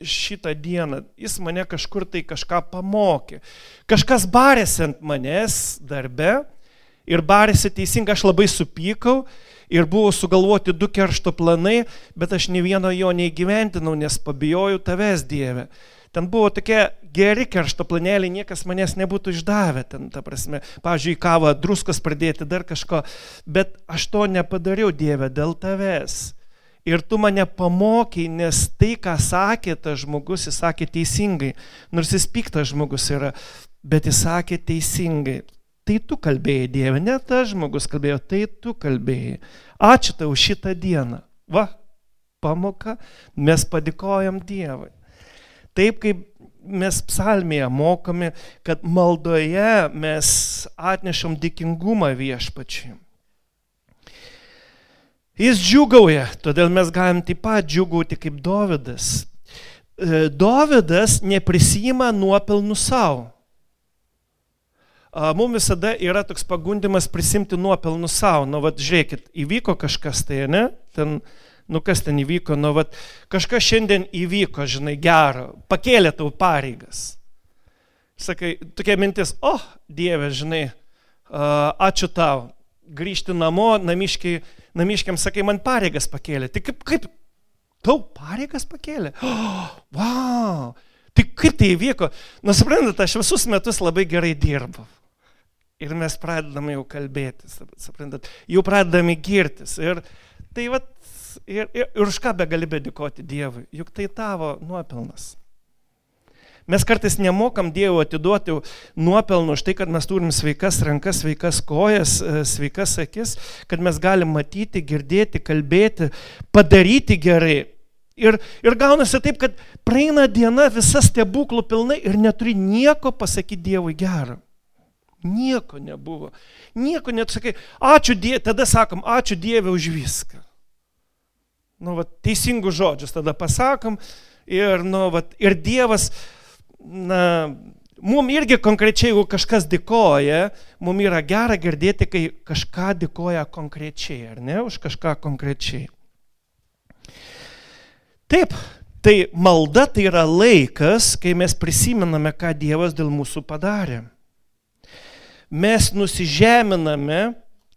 šitą dieną, jis mane kažkur tai kažką pamokė. Kažkas barėsi ant manęs darbe ir barėsi teisingai, aš labai supykau ir buvo sugalvoti du keršto planai, bet aš ne vieno jo neįgyventinau, nes pabijojau tavęs Dieve. Ten buvo tokie geri keršto planeliai, niekas manęs nebūtų išdavę ten, ta prasme, pavyzdžiui, kavą, druskos pradėti, dar kažko, bet aš to nepadariau Dieve dėl tavęs. Ir tu mane pamokai, nes tai, ką sakė tas žmogus, jis sakė teisingai. Nors jis piktas žmogus yra, bet jis sakė teisingai. Tai tu kalbėjai Dieve, ne tas žmogus kalbėjo, tai tu kalbėjai. Ačiū tau šitą dieną. Va, pamoka, mes padėkojam Dievui. Taip kaip mes psalmėje mokome, kad maldoje mes atnešam dėkingumą viešpačiui. Jis džiugauja, todėl mes galim taip pat džiugauti kaip Dovydas. E, Dovydas neprisima nuopelnų savo. Mums visada yra toks pagundimas prisimti nuopelnų savo. Nu, vad, žiūrėkit, įvyko kažkas tai, ne? Ten, nu, kas ten įvyko, nu, vad, kažkas šiandien įvyko, žinai, gero, pakėlė tau pareigas. Sakai, tokia mintis, o, oh, Dieve, žinai, ačiū tau, grįžti namo, namiškiai namiškiam sakai, man pareigas pakėlė. Tai kaip, kaip tau pareigas pakėlė? Oh, wow! Tai kaip tai įvyko? Nu, suprantat, aš visus metus labai gerai dirbu. Ir mes pradedame jau kalbėtis, suprantat, jau pradedame girtis. Ir tai vat, Ir, ir, ir už ką be gali bedėkoti Dievui? Juk tai tavo nuopelnas. Mes kartais nemokam Dievo atiduoti nuopelnų už tai, kad mes turim sveikas rankas, sveikas kojas, e, sveikas akis, kad mes galim matyti, girdėti, kalbėti, padaryti gerai. Ir, ir gaunasi taip, kad praeina diena visa stebuklų pilnai ir neturi nieko pasakyti Dievui gerą. Nieko nebuvo. Nieko net sakai, ačiū Dievui, tada sakom, ačiū Dievui už viską. Nu, va, teisingus žodžius tada pasakom ir, nu, va, ir Dievas, na, mums irgi konkrečiai, jeigu kažkas dėkoja, mums yra gera girdėti, kai kažką dėkoja konkrečiai, ar ne, už kažką konkrečiai. Taip, tai malda tai yra laikas, kai mes prisimename, ką Dievas dėl mūsų padarė. Mes nusižeminame,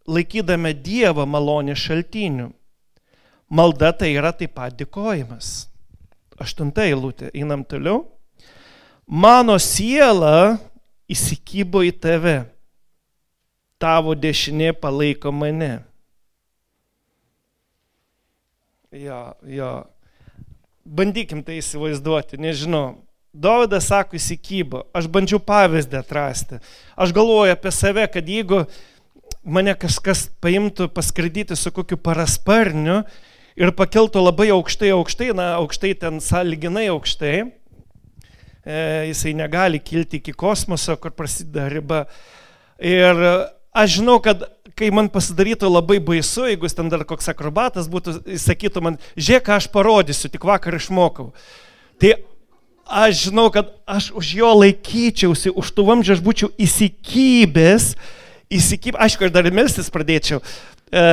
laikydame Dievą malonės šaltiniu. Malda tai yra taip pat dėkojimas. Aštunta eilutė, einam toliau mano siela įsikybo į tave, tavo dešinė palaiko mane. Jo, jo. Bandykim tai įsivaizduoti, nežinau. Dovydas sako įsikybo, aš bandžiau pavyzdį atrasti. Aš galvoju apie save, kad jeigu mane kažkas paimtų paskridyti su kokiu parasparniu ir pakeltų labai aukštai, aukštai, na, aukštai ten sąlyginai aukštai, E, jisai negali kilti iki kosmoso, kur prasideda riba. Ir aš žinau, kad kai man pasidarytų labai baisu, jeigu ten dar koks akrobatas būtų, jis sakytų man, žiūrėk, aš parodysiu, tik vakar išmokau. Tai aš žinau, kad aš už jo laikyčiausi, už tų vamzdžių aš būčiau įsikybęs, įsikybęs, aišku, aš dar ir melstis pradėčiau, e,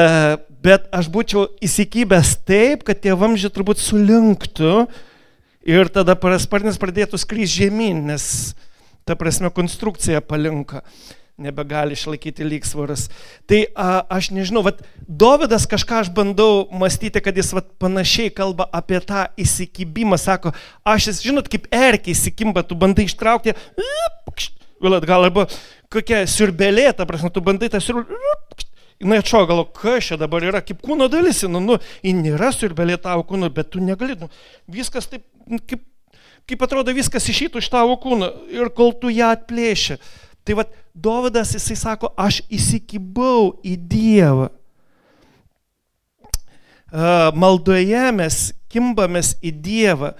bet aš būčiau įsikybęs taip, kad tie vamzdžiai turbūt sulinktų Ir tada parasparnis pradėtų skrys žemyn, nes ta prasme konstrukcija palinka, nebegali išlaikyti lygsvaras. Tai a, aš nežinau, vat, Dovydas kažką aš bandau mąstyti, kad jis vat, panašiai kalba apie tą įsikibimą, sako, aš, jis, žinot, kaip erkiai įsikimba, tu bandai ištraukti, vėl atgal, arba kokia siurbelė, ta prasme, tu bandai tą siurbelę, jinai atšoka, galvo, kas čia dabar yra, kaip kūno dalis, nu, nu, ji nėra siurbelė tavo kūno, bet tu negali, nu, viskas taip Nu, kaip, kaip atrodo viskas išytų iš tavo kūno ir kol tu ją atplėši. Tai vad, Dovydas jisai sako, aš įsikibau į Dievą. Maldoje mes kimbamės į Dievą.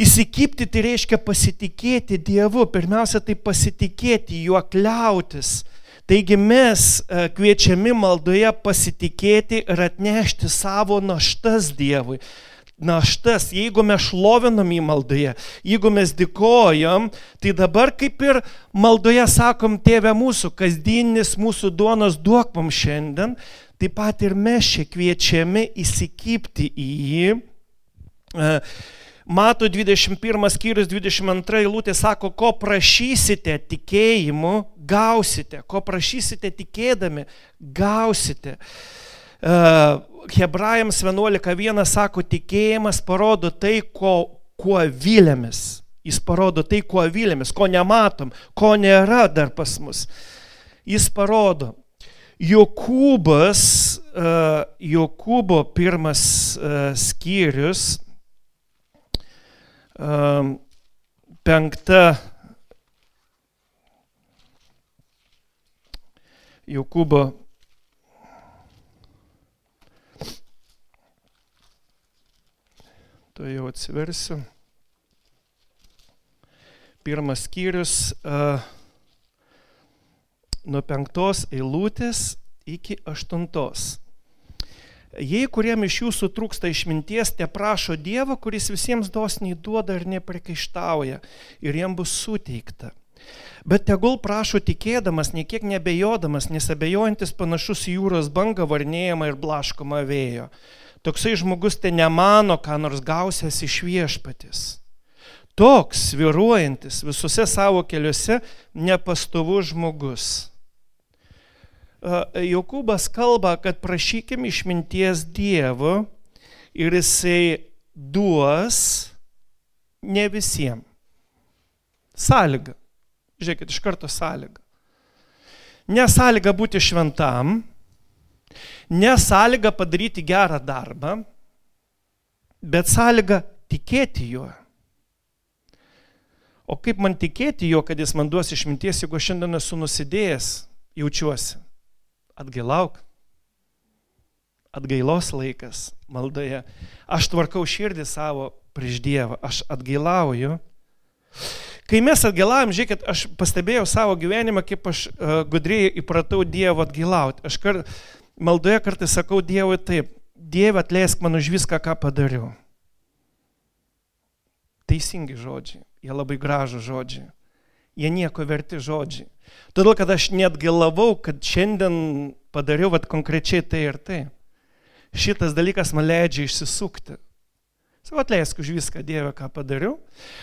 Įsikipti tai reiškia pasitikėti Dievu. Pirmiausia, tai pasitikėti juo kliautis. Taigi mes kviečiami maldoje pasitikėti ir atnešti savo naštas Dievui naštas, jeigu mes šlovinam į maldoje, jeigu mes dėkojam, tai dabar kaip ir maldoje sakom, tėve mūsų, kasdienis mūsų duonos duok mums šiandien, taip pat ir mes čia kviečiami įsikipti į jį. E, Mato 21 skyrius 22 eilutė sako, ko prašysite tikėjimu, gausite, ko prašysite tikėdami, gausite. Uh, Hebrajams 11.1 sako, tikėjimas parodo tai, ko, kuo vilėmės. Jis parodo tai, kuo vilėmės, ko nematom, ko nėra dar pas mus. Jis parodo. Jokūbas, uh, Jokūbo pirmas uh, skyrius, penkta Jokūbo To jau atsiversiu. Pirmas skyrius uh, nuo penktos eilutės iki aštuntos. Jei kuriem iš jūsų trūksta išminties, te prašo Dievo, kuris visiems dosniai duoda ir neprikaištauja, ir jam bus suteikta. Bet tegul prašo tikėdamas, niekiek nebejodamas, nes abejojantis panašus į jūros bangą varnėjimą ir blaškomą vėjo. Toksai žmogus te nemano, ką nors gausęs iš viešpatis. Toks viruojantis visose savo keliuose nepastovus žmogus. Jokūbas kalba, kad prašykim išminties Dievo ir jisai duos ne visiems. Sąlyga. Žiūrėkit, iš karto sąlyga. Ne sąlyga būti šventam, Ne sąlyga padaryti gerą darbą, bet sąlyga tikėti juo. O kaip man tikėti jo, kad jis man duos išminties, jeigu šiandien esu nusidėjęs, jaučiuosi? Atgailauk. Atgailos laikas maldoje. Aš tvarkau širdį savo prieš Dievą, aš atgailauju. Kai mes atgailavom, žiūrėkit, aš pastebėjau savo gyvenimą, kaip aš uh, gudriai įpratau Dievo atgailauti. Aš kar, maldoje kartais sakau Dievui taip, Dieve atleisk man už viską, ką padariau. Teisingi žodžiai, jie labai gražų žodžiai. Jie nieko verti žodžiai. Todėl, kad aš net galavau, kad šiandien padariau vat, konkrečiai tai ir tai. Šitas dalykas man leidžia išsisukti. Sakau, atleisk už viską, Dieve, ką padariau.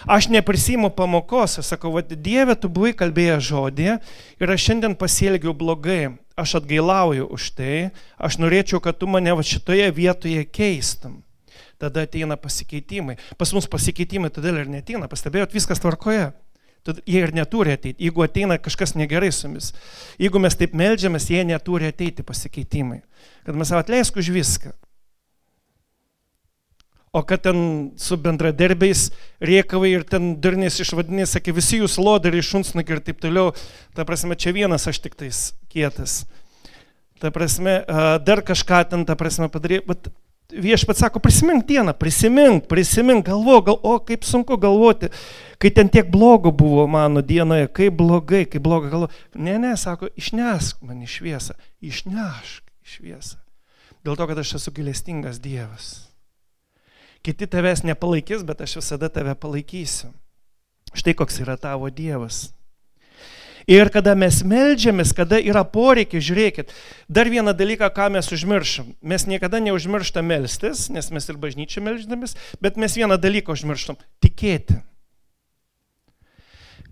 Aš neprisimu pamokos, aš sakau, vad, Dieve, tu buvai kalbėjęs žodį ir aš šiandien pasielgiau blogai. Aš atgailauju už tai, aš norėčiau, kad tu mane va šitoje vietoje keistum. Tada ateina pasikeitimai. Pas mus pasikeitimai todėl ir neteina. Pastebėjot, viskas tvarkoje. Tad jie ir neturi ateiti. Jeigu ateina kažkas negerai su mumis, jeigu mes taip melžiamės, jie neturi ateiti pasikeitimai. Kad mes atleisk už viską. O kad ten su bendradarbiais riekavai ir ten durnės išvadinė, sakė, visi jūs lodariai, šunsnakiai ir taip toliau. Ta prasme, čia vienas aš tik tais kietas. Ta prasme, dar kažką ten, ta prasme, padarė. Bet viešpat sako, prisimink dieną, prisimink, prisimink, galvo, gal, o kaip sunku galvoti, kai ten tiek blogo buvo mano dienoje, kaip blogai, kaip blogai galvo. Ne, ne, sako, išnesk man iš šviesą, išnešk iš šviesą. Dėl to, kad aš esu gailestingas Dievas. Kiti tavęs nepalaikys, bet aš visada tave palaikysiu. Štai koks yra tavo Dievas. Ir kada mes melžiamės, kada yra poreikis, žiūrėkit, dar vieną dalyką, ką mes užmirštam. Mes niekada neužmirštam melstis, nes mes ir bažnyčia melždamis, bet mes vieną dalyką užmirštam - tikėti.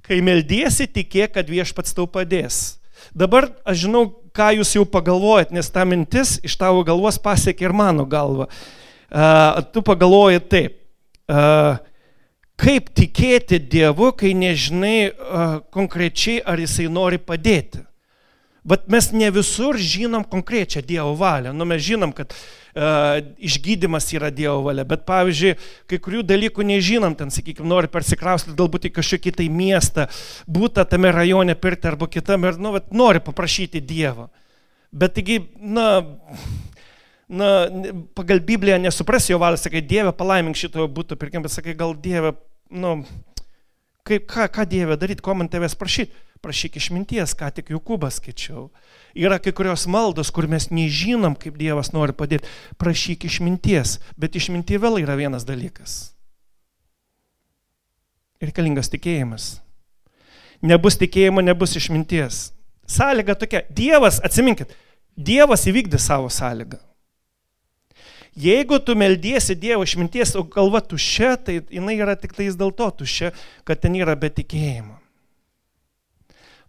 Kai meldiesi, tikėk, kad viešpats tau padės. Dabar aš žinau, ką jūs jau pagalvojat, nes ta mintis iš tavo galvos pasiekė ir mano galvą uh, tu pagalvoji taip, uh, kaip tikėti Dievu, kai nežinai uh, konkrečiai, ar Jisai nori padėti. Bet mes ne visur žinom konkrečią Dievo valią. Nu, mes žinom, kad uh, išgydymas yra Dievo valia, bet pavyzdžiui, kai kurių dalykų nežinom, ten, sakykime, nori persikraustyti galbūt į kažkokį tai miestą, būti tame rajone pirti arba kitam ir, nu, vat, nori paprašyti Dievo. Bet taigi, na, na, pagal Bibliją nesupras jo valios, sakai, Dieve, palaimink šito būtų pirkim, bet sakai, gal Dieve, nu, kaip, ką, ką Dieve daryti, ko man tavęs prašyti? Prašyk išminties, ką tik Jokūbas skaičiau. Yra kai kurios maldos, kur mes nežinom, kaip Dievas nori padėti. Prašyk išminties, bet išmintie vėl yra vienas dalykas. Reikalingas tikėjimas. Nebus tikėjimo, nebus išminties. Sąlyga tokia. Dievas, atsiminkit, Dievas įvykdė savo sąlygą. Jeigu tu meldiesi Dievo išminties, o galva tuščia, tai jinai yra tik tais dėl to tuščia, kad ten yra be tikėjimo.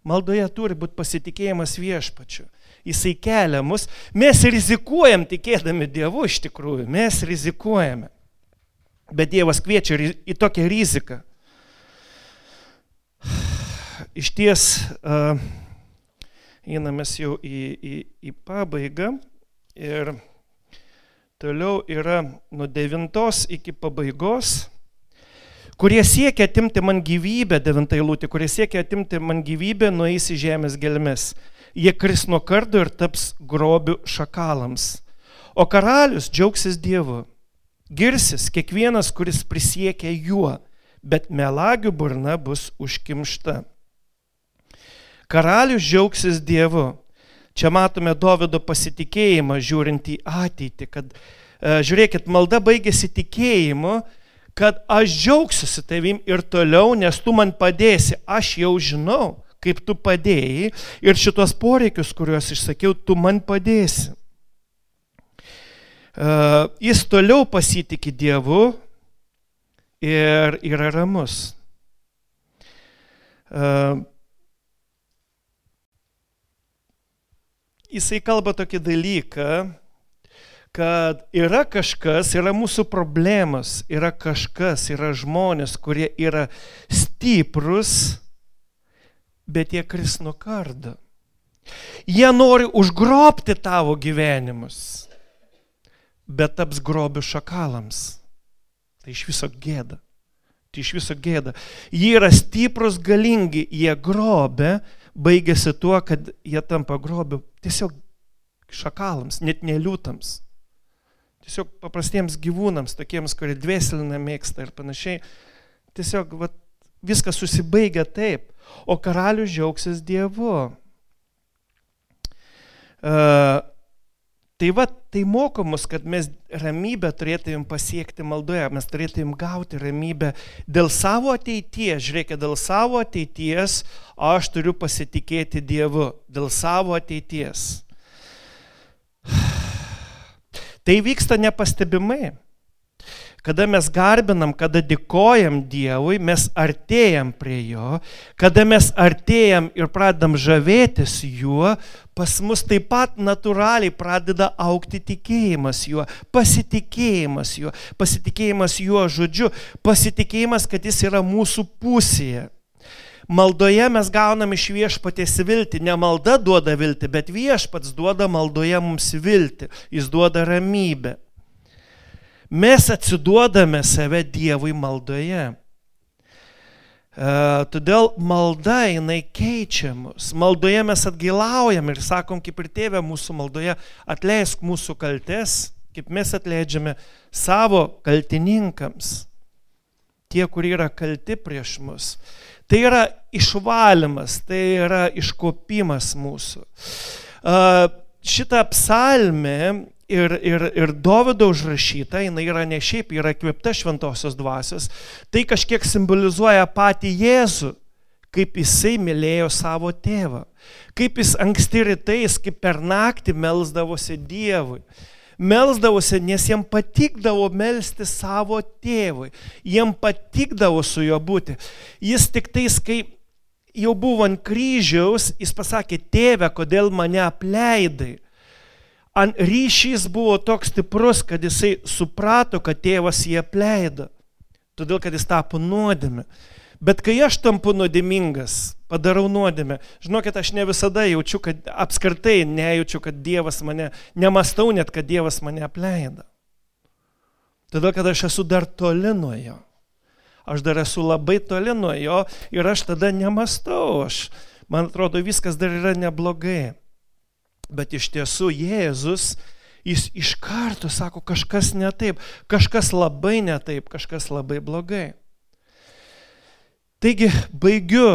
Maldoje turi būti pasitikėjimas viešpačiu. Jisai kelia mus. Mes rizikuojam tikėdami Dievu iš tikrųjų. Mes rizikuojame. Bet Dievas kviečia į tokią riziką. Iš ties, einamės jau į, į, į pabaigą ir Toliau yra nuo devintos iki pabaigos, kurie siekia atimti man gyvybę, devintai lūtė, kurie siekia atimti man gyvybę, nueis į žemės gelmes. Jie kris nuo kardo ir taps grobių šakalams. O karalius džiaugsis Dievu. Girsis kiekvienas, kuris prisiekia juo, bet melagių burna bus užkimšta. Karalius džiaugsis Dievu. Čia matome Davido pasitikėjimą žiūrint į ateitį, kad e, žiūrėkit, malda baigėsi tikėjimu, kad aš džiaugsiuosi tavim ir toliau, nes tu man padėsi, aš jau žinau, kaip tu padėjai ir šitos poreikius, kuriuos išsakiau, tu man padėsi. Uh, jis toliau pasitikė Dievu ir yra ramus. Jisai kalba tokį dalyką, kad yra kažkas, yra mūsų problemas, yra kažkas, yra žmonės, kurie yra stiprus, bet jie kris nuo kardo. Jie nori užgrobti tavo gyvenimus, bet taps grobių šakalams. Tai iš viso gėda. Tai iš viso gėda. Jie yra stiprus, galingi, jie grobė, baigėsi tuo, kad jie tampa grobių tiesiog šakalams, net neliūtams. Tiesiog paprastiems gyvūnams, tokiems, kurie dvėseliną mėgsta ir panašiai. Tiesiog va, viskas susibaigia taip, o karalius džiaugsis Dievu. Uh, tai va, tai moko mus, kad mes ramybę turėtumėm pasiekti maldoje, mes turėtumėm gauti ramybę dėl savo ateities. Žiūrėkit, dėl savo ateities aš turiu pasitikėti Dievu, dėl savo ateities. Tai vyksta nepastebimai. Kada mes garbinam, kada dėkojam Dievui, mes artėjam prie Jo, kada mes artėjam ir pradedam žavėtis Juo, pas mus taip pat natūraliai pradeda aukti tikėjimas Juo, pasitikėjimas Juo, pasitikėjimas Juo žodžiu, pasitikėjimas, kad Jis yra mūsų pusėje. Maldoje mes gaunam iš viešpatės viltį. Ne malda duoda viltį, bet viešpats duoda maldoje mums viltį. Jis duoda ramybę. Mes atsiduodame save Dievui maldoje. Uh, todėl malda jinai keičia mus. Maldoje mes atgailaujam ir sakom, kaip ir tėvė mūsų maldoje, atleisk mūsų kaltes, kaip mes atleidžiame savo kaltininkams, tie, kurie yra kalti prieš mus. Tai yra išvalymas, tai yra iškopimas mūsų. Šitą psalmę ir, ir, ir Dovido užrašyta, jinai yra ne šiaip, yra kvepta šventosios dvasios, tai kažkiek simbolizuoja patį Jėzų, kaip jisai mylėjo savo tėvą, kaip jis anksti rytais, kaip per naktį melzdavosi Dievui melsdavosi, nes jiem patikdavo melsti savo tėvui, jiem patikdavo su juo būti. Jis tik tais, kai jau buvo ant kryžiaus, jis pasakė, tėve, kodėl mane apleidai. Ant ryšys buvo toks stiprus, kad jisai suprato, kad tėvas jį apleido, todėl kad jis tapo nuodėme. Bet kai aš tampu nuodėmingas, padarau nuodėmę, žinokit, aš ne visada jaučiu, kad apskritai nejaučiu, kad Dievas mane, nemastau net, kad Dievas mane apleido. Todėl, kad aš esu dar toli nuo jo. Aš dar esu labai toli nuo jo ir aš tada nemastau. Aš, man atrodo, viskas dar yra neblogai. Bet iš tiesų Jėzus, jis iš karto sako, kažkas ne taip, kažkas labai ne taip, kažkas labai blogai. Taigi baigiu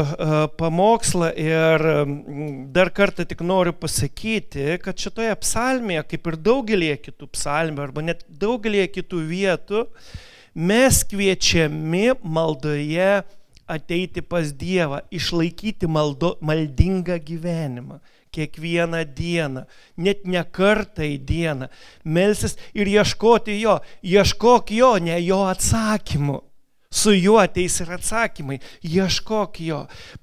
pamokslą ir dar kartą tik noriu pasakyti, kad šitoje psalmėje, kaip ir daugelie kitų psalmių arba net daugelie kitų vietų, mes kviečiami maldoje ateiti pas Dievą, išlaikyti maldo, maldingą gyvenimą kiekvieną dieną, net ne kartą į dieną, melsis ir ieškoti jo, ieškok jo, ne jo atsakymų. Su juo ateis ir atsakymai. Ieškok jo.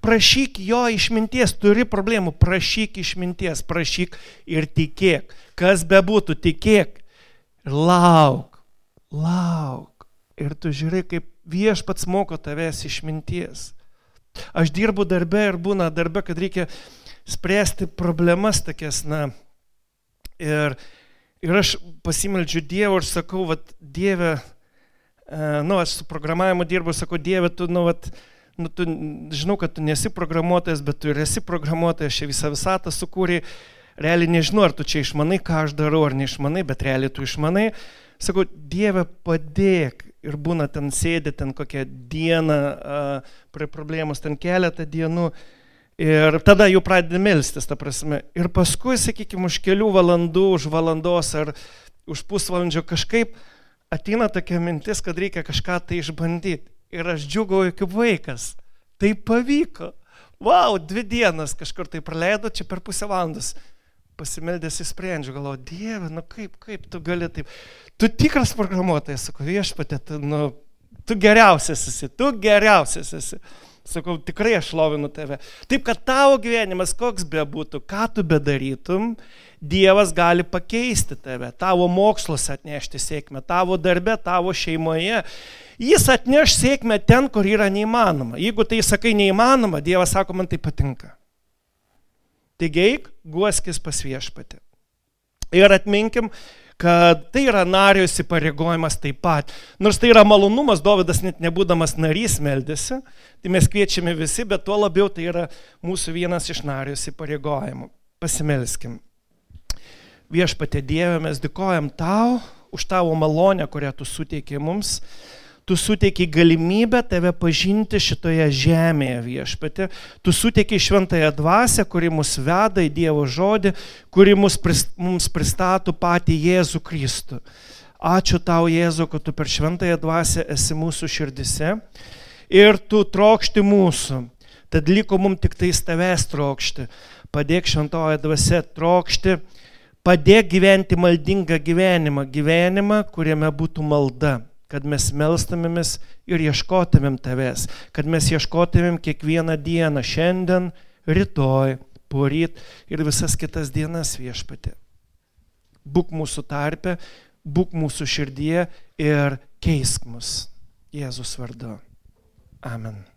Prašyk jo išminties. Turi problemų. Prašyk išminties. Prašyk ir tikėk. Kas bebūtų, tikėk. Lauk. Lauk. Ir tu žiūri, kaip viešpats moko tavęs išminties. Aš dirbu darbe ir būna darbe, kad reikia spręsti problemas tokias, na. Ir, ir aš pasimeldžiu Dievą ir sakau, vad Dieve, nu, aš su programavimu dirbu, sakau, Dieve, tu, nu, vat, nu, tu, žinau, kad tu nesi programuotojas, bet tu ir esi programuotojas, čia visą visatą sukūrė, realiai nežinau, ar tu čia išmanai, ką aš darau, ar neišmanai, bet realiai tu išmanai. Sakau, Dieve, padėk. Ir būna ten sėdi ten kokią dieną uh, prie problemos, ten keletą dienų. Ir tada jau pradedi melstis, ta prasme. Ir paskui, sakykime, už kelių valandų, už valandos ar už pusvalandžio kažkaip ateina tokia mintis, kad reikia kažką tai išbandyti. Ir aš džiugauju kaip vaikas. Tai pavyko. Vau, wow, dvi dienas kažkur tai praleido, čia per pusę valandos. Pasimeldęs įsprendžiu, galvoju, Dieve, nu kaip, kaip tu gali taip. Tu tikras programuotojas, sakau, viešpatė, tu, nu, tu geriausias esi, tu geriausias esi. Sakau, tikrai aš lovinu tave. Taip, kad tavo gyvenimas koks bebūtų, ką tu bedarytum, Dievas gali pakeisti tave, tavo mokslas atnešti sėkmę, tavo darbe, tavo šeimoje. Jis atneš sėkmę ten, kur yra neįmanoma. Jeigu tai sakai neįmanoma, Dievas sako, man tai patinka. Taigi eik, guoskis pas viešpatį. Ir atminkim, kad tai yra nario įsipareigojimas taip pat. Nors tai yra malonumas, Dovydas net nebūdamas narys meldėsi, tai mes kviečiame visi, bet tuo labiau tai yra mūsų vienas iš nario įsipareigojimų. Pasimelskim. Viešpatė Dieve, mes dėkojam tau už tavo malonę, kurią tu suteikė mums tu suteiki galimybę tave pažinti šitoje žemėje viešpatė, tu suteiki šventąją dvasę, kuri mus veda į Dievo žodį, kuri mums pristato patį Jėzų Kristų. Ačiū tau, Jėzu, kad tu per šventąją dvasę esi mūsų širdise ir tu trokšti mūsų. Tad liko mums tik tais tavęs trokšti. Padėk šventoje dvasia trokšti, padėk gyventi maldingą gyvenimą, gyvenimą, kuriame būtų malda kad mes melstumėmės ir ieškotumėm tavęs, kad mes ieškotumėm kiekvieną dieną, šiandien, rytoj, poryt ir visas kitas dienas viešpatė. Būk mūsų tarpe, būk mūsų širdyje ir keisk mus Jėzus vardu. Amen.